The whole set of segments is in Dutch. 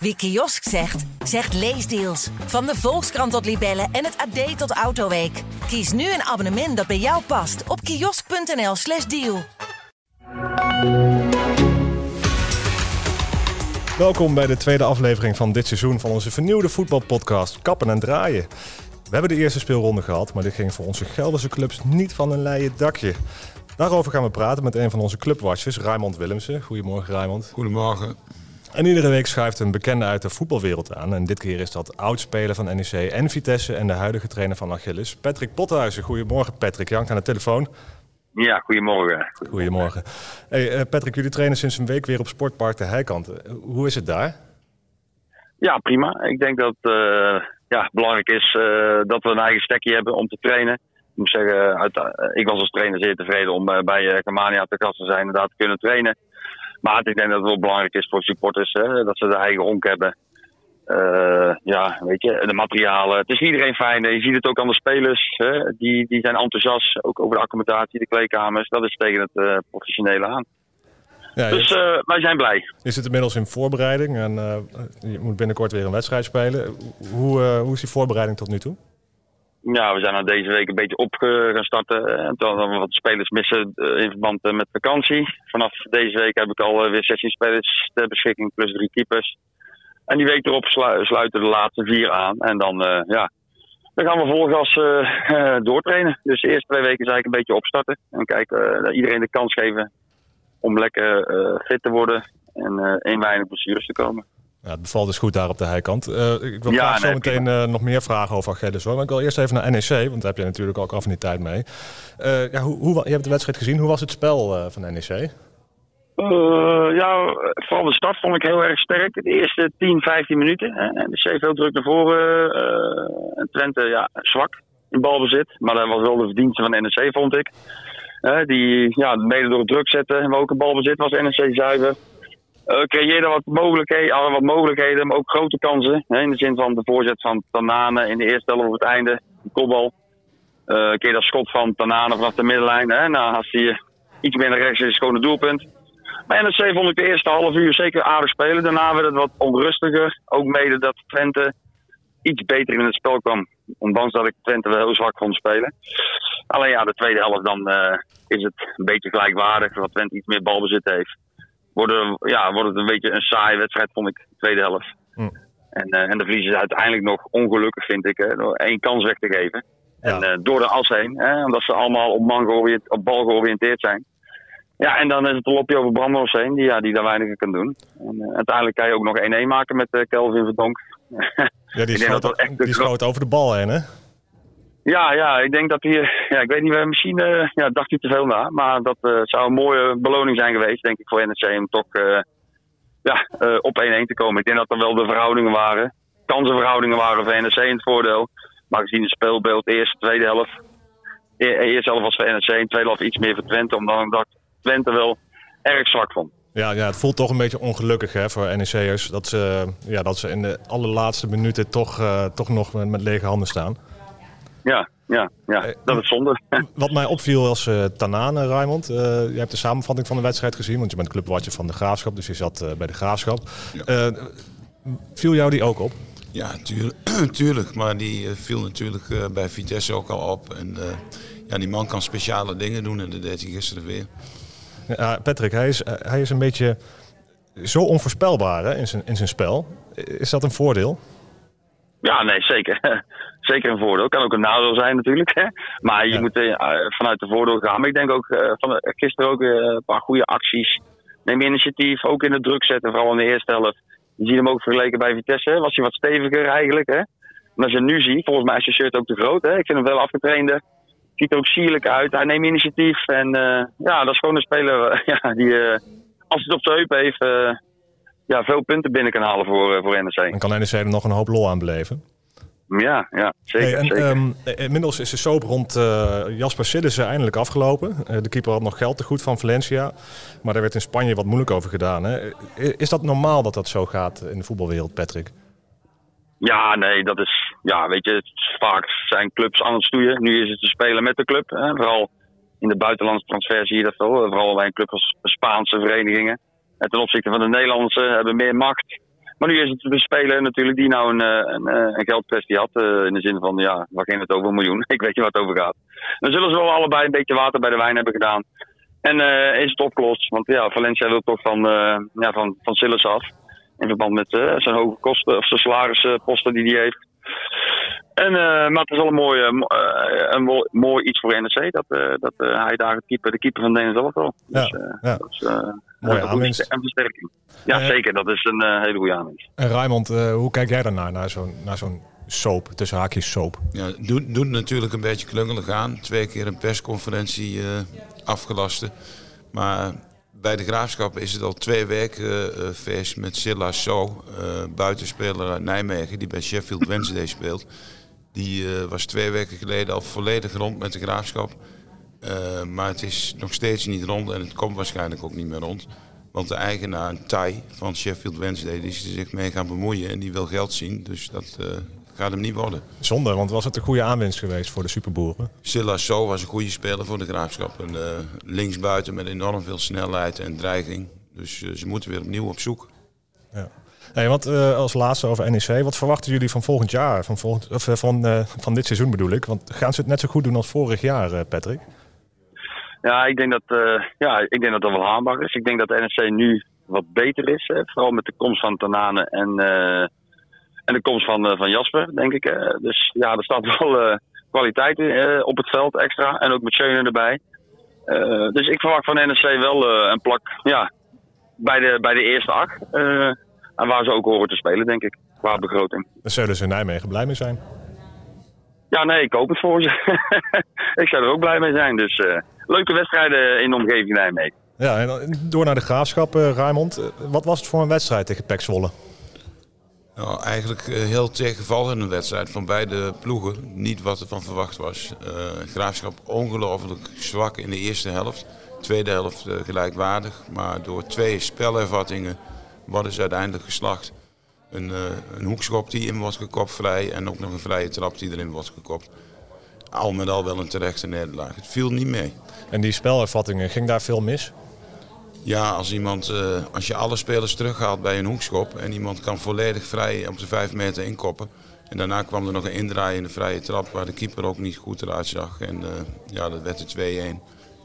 Wie kiosk zegt, zegt leesdeals. Van de Volkskrant tot Libellen en het AD tot Autoweek. Kies nu een abonnement dat bij jou past op kiosk.nl/slash deal. Welkom bij de tweede aflevering van dit seizoen van onze vernieuwde voetbalpodcast Kappen en Draaien. We hebben de eerste speelronde gehad, maar dit ging voor onze Gelderse clubs niet van een leien dakje. Daarover gaan we praten met een van onze clubwatchers, Raymond Willemsen. Goedemorgen, Raymond. Goedemorgen. En iedere week schuift een bekende uit de voetbalwereld aan. En dit keer is dat oudspeler van NEC en Vitesse en de huidige trainer van Achilles, Patrick Pothuizen. Goedemorgen, Patrick. Jank aan de telefoon. Ja, goedemorgen. Goedemorgen. Hey, uh, Patrick, jullie trainen sinds een week weer op Sportpark de Heikant. Uh, hoe is het daar? Ja, prima. Ik denk dat het uh, ja, belangrijk is dat we een eigen stekje hebben om te trainen. Ik moet zeggen, uit, ik was als trainer zeer tevreden om bij Kamania te gast te zijn en daar te kunnen trainen. Maar ik denk dat het wel belangrijk is voor supporters hè, dat ze de eigen honk hebben. Uh, ja, weet je, de materialen. Het is iedereen fijn. Je ziet het ook aan de spelers. Hè, die, die zijn enthousiast. Ook over de accommodatie, de kleedkamers. Dat is tegen het uh, professionele aan. Ja, dus uh, wij zijn blij. Je zit inmiddels in voorbereiding en je moet binnenkort weer een wedstrijd spelen. Hoe, hoe is die voorbereiding tot nu toe? Ja, we zijn al deze week een beetje op gaan starten. En toen we wat spelers missen in verband met vakantie. Vanaf deze week heb ik alweer 16 spelers ter beschikking, plus drie keepers. En die week erop sluiten de laatste vier aan. En dan, ja, dan gaan we vol gas uh, doortrainen. Dus de eerste twee weken is eigenlijk een beetje opstarten. En kijken, iedereen de kans geven om lekker fit te worden. En in weinig blessures te komen. Ja, het bevalt dus goed daar op de heikant. Uh, ik wil ja, zo meteen uh, nog meer vragen over Achilles hoor. Maar ik wil eerst even naar NEC, want daar heb je natuurlijk ook af en die tijd mee. Uh, ja, hoe, hoe, je hebt de wedstrijd gezien. Hoe was het spel van NEC? Ja, vooral de start vond ik heel erg sterk. De eerste 10, 15 minuten. En de C veel druk naar voren. En Twente ja, zwak in balbezit. Maar dat was wel de verdienste van NEC, vond ik. Die ja, mede door het druk zetten. En ook een balbezit was NEC zuiver. Uh, creëerde wat mogelijkheden, wat mogelijkheden, maar ook grote kansen. Hè, in de zin van de voorzet van Tanane in de eerste helft op het einde. De kopbal. Uh, keer dat schot van Tanane vanaf de middenlijn. Hè, nou, als hij iets meer naar rechts is, is gewoon een doelpunt. Bij NEC vond ik de eerste half uur zeker aardig spelen. Daarna werd het wat onrustiger. Ook mede dat Twente iets beter in het spel kwam. Ondanks dat ik Twente wel heel zwak vond spelen. Alleen ja, de tweede helft dan is het een beetje gelijkwaardig. Dat Twente iets meer balbezit heeft. Wordt, ja, wordt het een beetje een saaie wedstrijd, vond ik, de tweede helft. Hm. En, uh, en de verliezen is uiteindelijk nog ongelukkig, vind ik, door één kans weg te geven. Ja. En uh, door de as heen, hè, omdat ze allemaal op, man op bal georiënteerd zijn. Ja, en dan is het een lopje over Brandhorst heen, die, ja, die daar weinig kan doen. En uh, uiteindelijk kan je ook nog 1-1 maken met Kelvin Verdonk. ja, die schoot, dat echt die schoot over de bal heen, hè? Ja, ja, ik denk dat hij, ja, ik weet niet, misschien uh, ja, dacht hij te veel na. Maar dat uh, zou een mooie beloning zijn geweest, denk ik, voor NEC om toch ja, op 1-1 te komen. Ik denk dat er wel de verhoudingen waren. Kansenverhoudingen waren voor NEC in het voordeel. Maar gezien het speelbeeld, eerste, tweede helft. E eerste helft was voor NEC, tweede helft iets meer voor Twente. Omdat ik Twente wel erg zwak vond. Ja, ja, het voelt toch een beetje ongelukkig hè, voor NEC'ers. Dat ze, ja, dat ze in de allerlaatste minuten toch, toch nog met, met, lege handen staan. Ja, ja, ja eh, dat is zonde. Wat mij opviel als uh, Tanane, Raymond. Uh, je hebt de samenvatting van de wedstrijd gezien, want je bent clubwatcher van de Graafschap. Dus je zat uh, bij de Graafschap. Ja. viel jou die ook op? Ja, tuurlijk. tuurlijk maar die viel natuurlijk bij Vitesse ook al op. En ja, die man kan speciale dingen doen en dat deed hij gisteren weer. Ja, Patrick, hij is, hij is een beetje zo onvoorspelbaar hè, in, zijn, in zijn spel. Is dat een voordeel? Ja, nee, zeker. zeker een voordeel. Kan ook een nadeel zijn natuurlijk. Hè. Maar je moet uh, vanuit de voordeel gaan. Maar ik denk ook uh, van gisteren ook een paar goede acties. Neem initiatief, ook in de druk zetten, vooral in de eerste helft. Je ziet hem ook vergeleken bij Vitesse. Was hij wat steviger eigenlijk. Hè. Maar als je nu ziet, volgens mij is zijn shirt ook te groot. Hè. Ik vind hem wel afgetrainde ziet er ook sierlijk uit. Hij neemt initiatief. En ja, dat is gewoon een speler ja, die, als het op zijn heup heeft, ja, veel punten binnen kan halen voor, voor NEC. En kan NEC er nog een hoop lol aan beleven? Ja, ja zeker. Hey, en, zeker. Um, inmiddels is de soap rond Jasper Siddissen eindelijk afgelopen. de keeper had nog geld te goed van Valencia. Maar daar werd in Spanje wat moeilijk over gedaan. Hè? Is dat normaal dat dat zo gaat in de voetbalwereld, Patrick? Ja, nee, dat is, ja, weet je, vaak zijn clubs aan het stoeien. Nu is het te spelen met de club. Hè. Vooral in de buitenlandse transfer zie je dat wel. Vooral bij een club als Spaanse verenigingen. En ten opzichte van de Nederlandse hebben meer macht. Maar nu is het de speler natuurlijk die nou een, een, een geldkwestie had. in de zin van, ja, waar ging het over? Een miljoen. Ik weet niet wat het over gaat. Dan zullen ze wel allebei een beetje water bij de wijn hebben gedaan. En is het opgelost. Want ja, Valencia wil toch van, ja, van, van Silas af. In verband met zijn hoge kosten, of zijn salarisposten die hij heeft. En, uh, maar het is wel een mooi, uh, een mooi, iets voor NEC dat, uh, dat hij daar het keeper, de keeper van Denen zelf wel. Ja, dus, ja. Dat is, Mooie aanwinst. En versterking. Ja, zeker. Dat is een hele goede aanwinst. En Raymond, hoe kijk jij daarnaar, naar zo'n naar zo'n soap, tussen haakjes soap? Ja, doet, doet natuurlijk een beetje klungelig aan. Twee keer een persconferentie afgelasten. Maar bij de Graafschap is het al twee weken uh, feest met Silla So, uh, buitenspeler uit Nijmegen, die bij Sheffield Wednesday speelt. Die uh, was twee weken geleden al volledig rond met de Graafschap. maar het is nog steeds niet rond en het komt waarschijnlijk ook niet meer rond. Want de eigenaar, Tai van Sheffield Wednesday, die is er zich mee gaan bemoeien en die wil geld zien. Dus dat gaat hem niet worden. Zonde, want was het een goede aanwinst geweest voor de superboeren? Silla So was een goede speler voor de Graafschap. Uh, linksbuiten met enorm veel snelheid en dreiging. Dus ze moeten weer opnieuw op zoek. Ja. Hey, wat uh, als laatste over NEC, wat verwachten jullie van volgend jaar? Van, volgend, of, van, van dit seizoen bedoel ik. Want gaan ze het net zo goed doen als vorig jaar, Patrick? Ja, ik denk dat, ja, ik denk dat dat wel haalbaar is. Ik denk dat NEC nu wat beter is. Hè? Vooral met de komst van Tanane en en de komst van, eh, van Jasper, denk ik. dus ja, er staat wel eh, kwaliteit eh, op het veld extra. En ook met Schöne erbij. dus ik verwacht van NSC wel een plak ja, bij, de, bij de eerste acht. En waar ze ook horen te spelen, denk ik, qua begroting. Daar zullen ze in Nijmegen blij mee zijn. Ja, nee, ik hoop het voor ze. ik zou er ook blij mee zijn. Dus leuke wedstrijden in de omgeving Nijmegen. Ja, en door naar de graafschap, uh, Raymond. Wat was het voor een wedstrijd tegen Pek Zwolle? Nou, eigenlijk eh, heel tegenvallende wedstrijd van beide ploegen. Niet wat er van verwacht was. Uh, Graafschap ongelooflijk zwak in de eerste helft. Tweede helft uh, gelijkwaardig. Maar door twee spelervattingen worden ze uiteindelijk geslacht. Een, uh, een hoekschop die in wordt gekopt vrij. En ook nog een vrije trap die erin wordt gekopt. Al met al wel een terechte nederlaag. Het viel niet mee. En die spelervattingen, ging daar veel mis? Ja, als, iemand, uh, als je alle spelers terughaalt bij een hoekschop en iemand kan volledig vrij op de 5 meter inkoppen. En daarna kwam er nog een indraaiende vrije trap waar de keeper ook niet goed eruit zag. En uh, ja, dat werd de 2-1.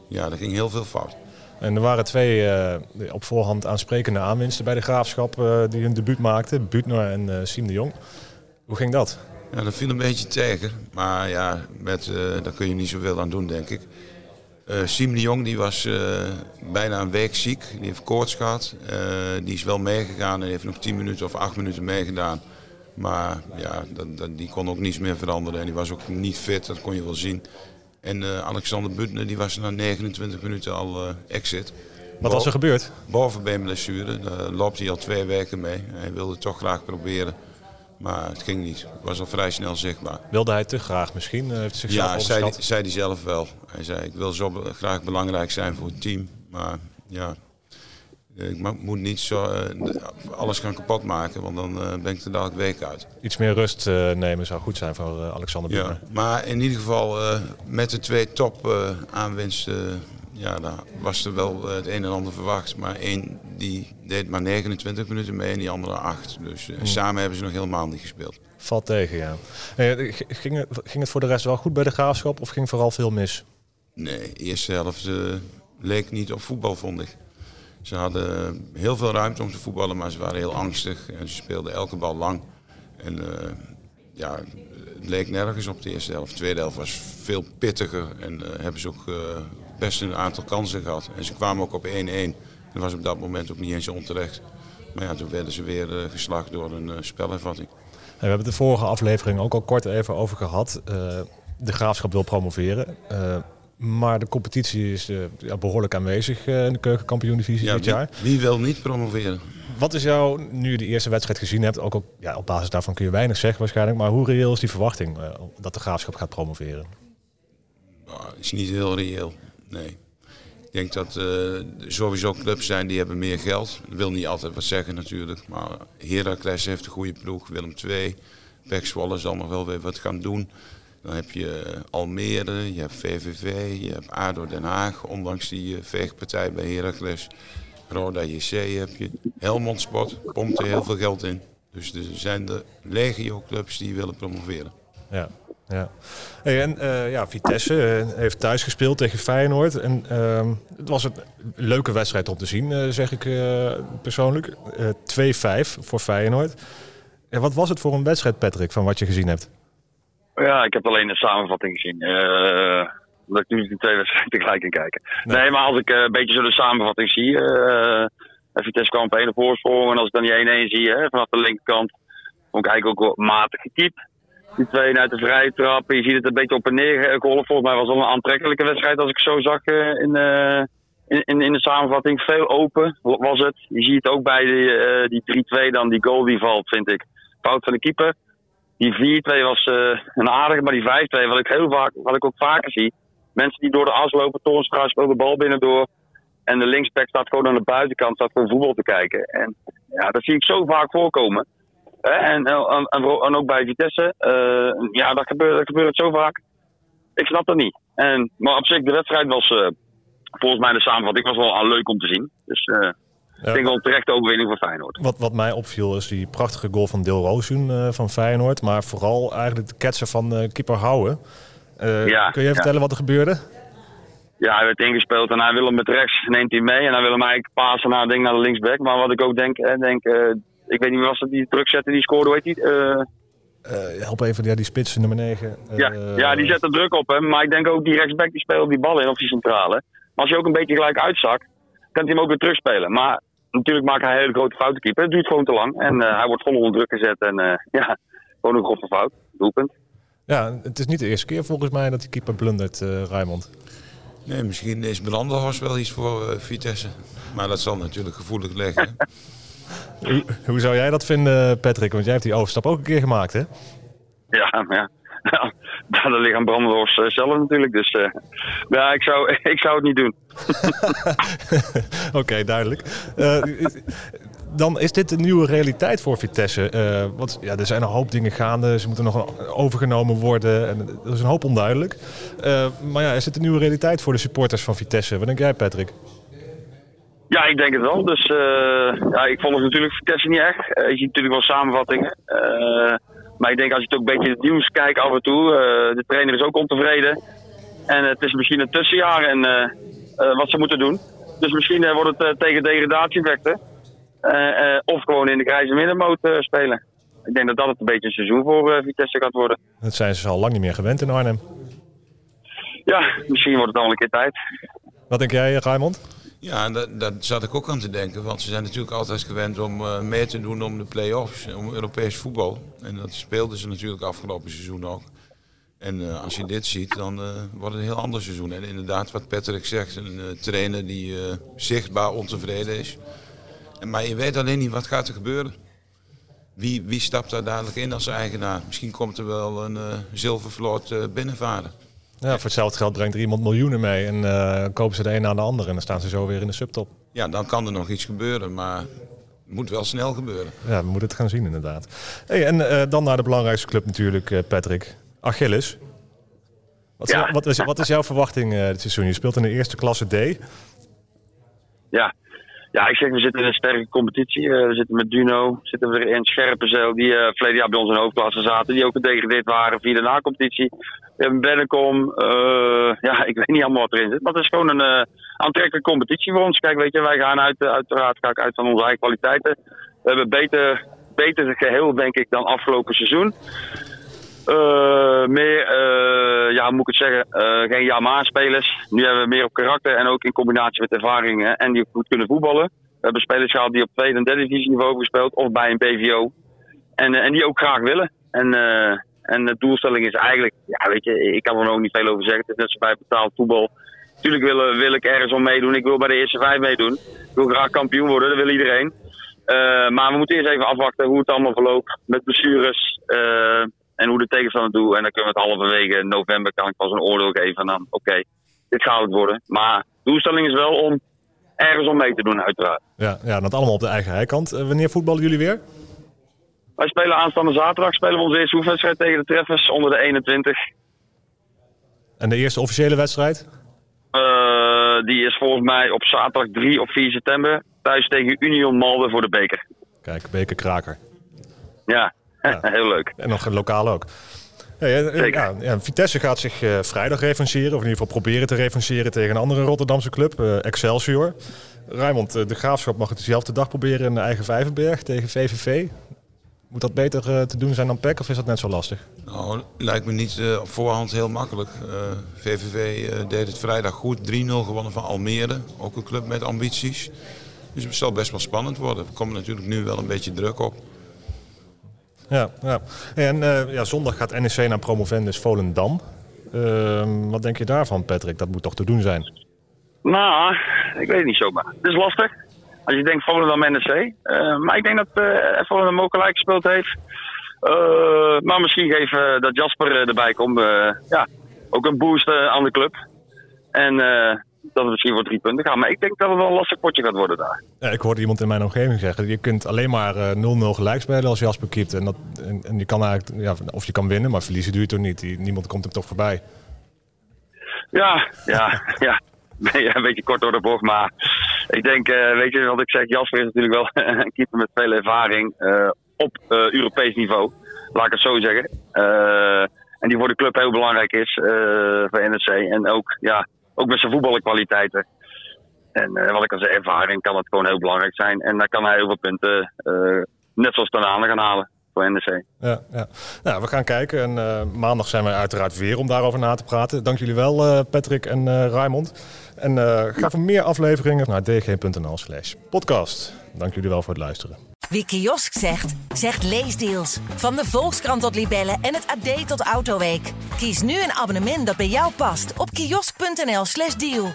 Ja, er ging heel veel fout. En er waren twee uh, op voorhand aansprekende aanwinsten bij de Graafschap die hun debuut maakten. Butner en Siem de Jong. Hoe ging dat? Ja, dat viel een beetje tegen. Maar ja, met, daar kun je niet zoveel aan doen, denk ik. Siem de Jong die was bijna een week ziek. Die heeft koorts gehad. Die is wel meegegaan en heeft nog 10 minuten of 8 minuten meegedaan. Maar ja, dat, dat, die kon ook niets meer veranderen. En die was ook niet fit, dat kon je wel zien. En Alexander Butner die was na 29 minuten al exit. Wat was er gebeurd? Bovenbeenblessure. Daar loopt hij al twee weken mee. Hij wilde het toch graag proberen. Maar het ging niet. Het was al vrij snel zichtbaar. Wilde hij te graag misschien? Heeft zichzelf ja, zei, zei hij zelf wel. Hij zei, ik wil zo graag belangrijk zijn voor het team. Maar ja, ik moet niet zo uh, alles gaan kapot maken, want dan ben ik er dadelijk week uit. Iets meer rust nemen zou goed zijn voor Alexander Bieber. Ja, maar in ieder geval met de twee top aanwinsten ja, daar was er wel het een en ander verwacht. Maar één die deed maar 29 minuten mee en die andere acht. Dus uh, samen hebben ze nog helemaal niet gespeeld. Valt tegen, ja. ging, het, voor de rest wel goed bij de graafschap of ging vooral veel mis? Nee, de eerste helft leek niet op voetbal, vond ik. Ze hadden heel veel ruimte om te voetballen, maar ze waren heel angstig en ze speelden elke bal lang. En uh, ja, het leek nergens op de eerste helft. De tweede helft was veel pittiger en hebben ze ook best een aantal kansen gehad. En ze kwamen ook op 1-1. Dat was op dat moment ook niet eens onterecht. Maar ja, toen werden ze weer geslacht door een spelervatting. we hebben de vorige aflevering ook al kort even over gehad. De graafschap wil promoveren. Maar de competitie is ja, behoorlijk aanwezig in de keukenkampioen-divisie dit jaar. Wie wil niet promoveren? Wat is jou, nu je de eerste wedstrijd gezien hebt, ook, ook ja, op basis daarvan kun je weinig zeggen waarschijnlijk. Maar hoe reëel is die verwachting dat de graafschap gaat promoveren? Nou, is niet heel reëel. Nee. Ik denk dat sowieso clubs zijn die hebben meer geld. Dat wil niet altijd wat zeggen natuurlijk. Maar Heracles heeft een goede ploeg. Willem II. Pek Zwolle zal nog wel weer wat gaan doen. Dan heb je Almere, je hebt VVV, je hebt ADO Den Haag. Ondanks die uh, veegpartij bij Heracles. Roda JC heb je. Helmond Sport pompt er heel veel geld in. Dus er zijn de legio-clubs die willen promoveren. Ja, ja. En uh, ja, Vitesse heeft thuis gespeeld tegen Feyenoord. En uh, het was een leuke wedstrijd om te zien, zeg ik persoonlijk. 2-5 voor Feyenoord. En wat was het voor een wedstrijd, Patrick, van wat je gezien hebt? Ja, ik heb alleen de samenvatting gezien. omdat ik nu de twee wedstrijden tegelijk in kijken. Nee. nee. maar als ik een beetje zo de samenvatting zie... Vitesse kwam op één voorsprong. En als ik dan die 1-1 zie hè, vanaf de linkerkant... vond ik eigenlijk ook wel matig getypt. Die twee uit de vrije trap. Je ziet het een beetje op en neer geholpen. Volgens mij was het wel een aantrekkelijke wedstrijd als ik zo zag in, in, in, de samenvatting. Veel open was het. Je ziet het ook bij die, die 3-2 dan, die goal die valt, vind ik. Fout van de keeper. Die 4-2 was een aardige, maar die 5-2, wat ik heel vaak, wat ik ook vaker zie. Mensen die door de as lopen, Toornstra speelt de bal binnendoor. En de linksback staat gewoon aan de buitenkant, staat gewoon voetbal te kijken. En ja, dat zie ik zo vaak voorkomen. En, en, en, ook bij Vitesse. Uh, ja, dat gebeurt, dat gebeurt zo vaak. Ik snap dat niet. En, maar op zich, de wedstrijd was uh, volgens mij de samenvatting was wel leuk om te zien. Dus. Ik denk wel een terechte overwinning voor Feyenoord. Wat, wat mij opviel is die prachtige goal van Deel Roosjoen van Feyenoord. Maar vooral eigenlijk de ketsen van keeper Houwen. Ja, kun je even vertellen wat er gebeurde? Ja, hij werd ingespeeld en hij wil hem met rechts, neemt hij mee. En hij wil hem eigenlijk pasen naar, denk, naar de linksback. Maar wat ik ook denk, denk ik weet niet wie was het die druk zette, die scoorde, weet? Uh, uh, help even, ja, die spits nummer 9. Uh, ja, ja, die zet er druk op hem. Maar ik denk ook die rechtsback die speelt die bal in op die centrale. Maar als je ook een beetje gelijk uitzakt, kan hij hem ook weer terugspelen. Maar natuurlijk maakt hij een hele grote fouten keeper. Het duurt gewoon te lang. En hij wordt vol onder druk gezet. En ja, gewoon een grove fout. Doelpunt. Ja, het is niet de eerste keer volgens mij dat die keeper blundert, uh, Raymond. Nee, misschien is Brandenhorst wel iets voor uh, Vitesse. Maar dat zal natuurlijk gevoelig liggen. hoe, hoe, zou jij dat vinden, Patrick? Want jij hebt die overstap ook een keer gemaakt, hè? Ja, maar ja. Ja, dat ligt aan uh, zelf natuurlijk. Dus uh, ja, ik zou, ik zou het niet doen. Oké, okay, duidelijk dan is dit een nieuwe realiteit voor Vitesse. Uh, want ja, er zijn een hoop dingen gaande. Ze moeten nog overgenomen worden. En er is een hoop onduidelijk. Maar ja, is dit een nieuwe realiteit voor de supporters van Vitesse? Wat denk jij, Patrick? Ja, ik denk het wel. Dus ja, ik volg natuurlijk Vitesse niet echt. je ziet natuurlijk wel samenvattingen. Maar ik denk als je het ook een beetje het nieuws kijkt af en toe. de trainer is ook ontevreden. En het is misschien een tussenjaar en wat ze moeten doen. Dus misschien wordt het tegen degradatie vechten. Of gewoon in de grijze middenmoot spelen. Ik denk dat dat het een beetje een seizoen voor Vitesse gaat worden. Dat zijn ze al lang niet meer gewend in Arnhem. Ja, misschien wordt het al een keer tijd. Wat denk jij, Raymond? Ja, daar, zat ik ook aan te denken. Want ze zijn natuurlijk altijd gewend om uh, mee te doen om de play-offs, om Europees voetbal. En dat speelden ze natuurlijk afgelopen seizoen ook. En uh, als je dit ziet, dan uh, wordt het een heel ander seizoen. En inderdaad, wat Patrick zegt, een trainer die zichtbaar ontevreden is. Maar je weet alleen niet wat gaat er gebeuren. Wie, wie stapt daar dadelijk in als eigenaar? Misschien komt er wel een zilvervloot binnenvaren. Ja, voor hetzelfde geld brengt er iemand miljoenen mee en uh, kopen ze de een na de ander en dan staan ze zo weer in de subtop. Ja, dan kan er nog iets gebeuren, maar het moet wel snel gebeuren. Ja, we moeten het gaan zien inderdaad. Hey, en dan naar de belangrijkste club natuurlijk, Patrick. Achilles. Wat, ja. wat, is, wat is jouw verwachting dit seizoen? Je speelt in de eerste klasse D. Ja, ja, ik zeg, we zitten in een sterke competitie. Uh, we zitten met Duno, zitten we in Scherpenzeel, die uh, verleden jaar bij ons in hoofdklasse zaten, die ook gedegradeerd waren via de na-competitie. We hebben Bennekom, uh, ja, ik weet niet allemaal wat erin zit, maar het is gewoon een aantrekkelijke competitie voor ons. Kijk, weet je, wij gaan uit, uiteraard ik uit van onze eigen kwaliteiten. We hebben beter, beter geheel, denk ik, dan afgelopen seizoen. Uh, meer, uh, ja, moet ik het zeggen, uh, geen Yamaha-spelers. Nu hebben we meer op karakter en ook in combinatie met ervaringen en die goed kunnen voetballen. We hebben spelers gehad die op tweede en derde divisieniveau hebben gespeeld of bij een BVO. En, en die ook graag willen. En, en de doelstelling is eigenlijk, ja, weet je, ik kan er ook niet veel over zeggen. Het is net zo bij betaald voetbal. Natuurlijk wil, wil ik ergens om meedoen. Ik wil bij de eerste vijf meedoen. Ik wil graag kampioen worden, dat wil iedereen. maar we moeten eerst even afwachten hoe het allemaal verloopt. Met blessures en hoe de tegenstander doet. En dan kunnen we het halverwege november kan ik pas een oordeel geven. En dan, oké, dit gaat het worden. Maar de doelstelling is wel om ergens om mee te doen, uiteraard. Ja, ja dat allemaal op de eigen heikant. Uh, wanneer voetballen jullie weer? Wij spelen aanstaande zaterdag. Spelen we onze eerste oefenwedstrijd tegen de Treffers onder de 21. En de eerste officiële wedstrijd? Uh, die is volgens mij op zaterdag 3 of 4 september. thuis tegen Union Malden voor de beker. Kijk, bekerkraker. Ja, Ja. heel leuk. En nog lokaal ook. Eh, ja, ja, Vitesse gaat zich eh, vrijdag revancheren, of in ieder geval proberen te revancheren tegen een andere Rotterdamse club, eh, Excelsior. Raymond, eh, de Graafschap mag het dezelfde dag proberen in de eigen Vijverberg tegen VVV. Moet dat beter eh, te doen zijn dan PEC of is dat net zo lastig? Nou, lijkt me niet eh, op voorhand heel makkelijk. Eh, VVV eh, deed het vrijdag goed. 3-0 gewonnen van Almere. Ook een club met ambities. Dus het zal best wel spannend worden. Er komt natuurlijk nu wel een beetje druk op. Ja, ja. En eh, ja, zondag gaat NEC naar promovendus Volendam. Ehm, wat denk je daarvan, Patrick? Dat moet toch te doen zijn? Nou, ik weet het niet zomaar. Het is lastig. Als je denkt Volendam NEC. Eh maar ik denk dat eh Volendam ook gelijk gespeeld heeft. Eh, maar misschien geven dat Jasper eh, erbij komt. eh, ja, ook een boost eh, aan de club. En eh, dat het misschien voor drie punten gaat. Maar ik denk dat het wel een lastig potje gaat worden daar. Ja, ik hoorde iemand in mijn omgeving zeggen: je kunt alleen maar eh, 0-0 gelijk spelen als Jasper keept. En, dat, en, en je kan eigenlijk, ja, of je kan winnen, maar verliezen je toch niet. Die, niemand komt hem toch voorbij. Ja, ja, ja. Een beetje kort door de bocht, maar ik denk, eh, weet je wat ik zeg, Jasper is natuurlijk wel een keeper met veel ervaring eh, op eh, Europees niveau, laat ik het zo zeggen. Eh, en die voor de club heel belangrijk is, eh, voor NEC. En ook, ja, ook met zijn voetbalkwaliteiten. En eh, wat ik al zei, ervaring kan het gewoon heel belangrijk zijn. En dan kan hij heel veel punten, eh, net zoals Tanane gaan halen voor NEC. Ja, ja. Nou, we gaan kijken. En eh, maandag zijn wij uiteraard weer om daarover na te praten. Dank jullie wel, eh, Patrick en eh Raymond. En eh, ga voor meer afleveringen naar dg.nl slash podcast. Dank jullie wel voor het luisteren. Wie kiosk zegt, zegt leesdeals. Van de Volkskrant tot Libellen en het AD tot Autoweek. Kies nu een abonnement dat bij jou past op kiosk.nl/slash deal.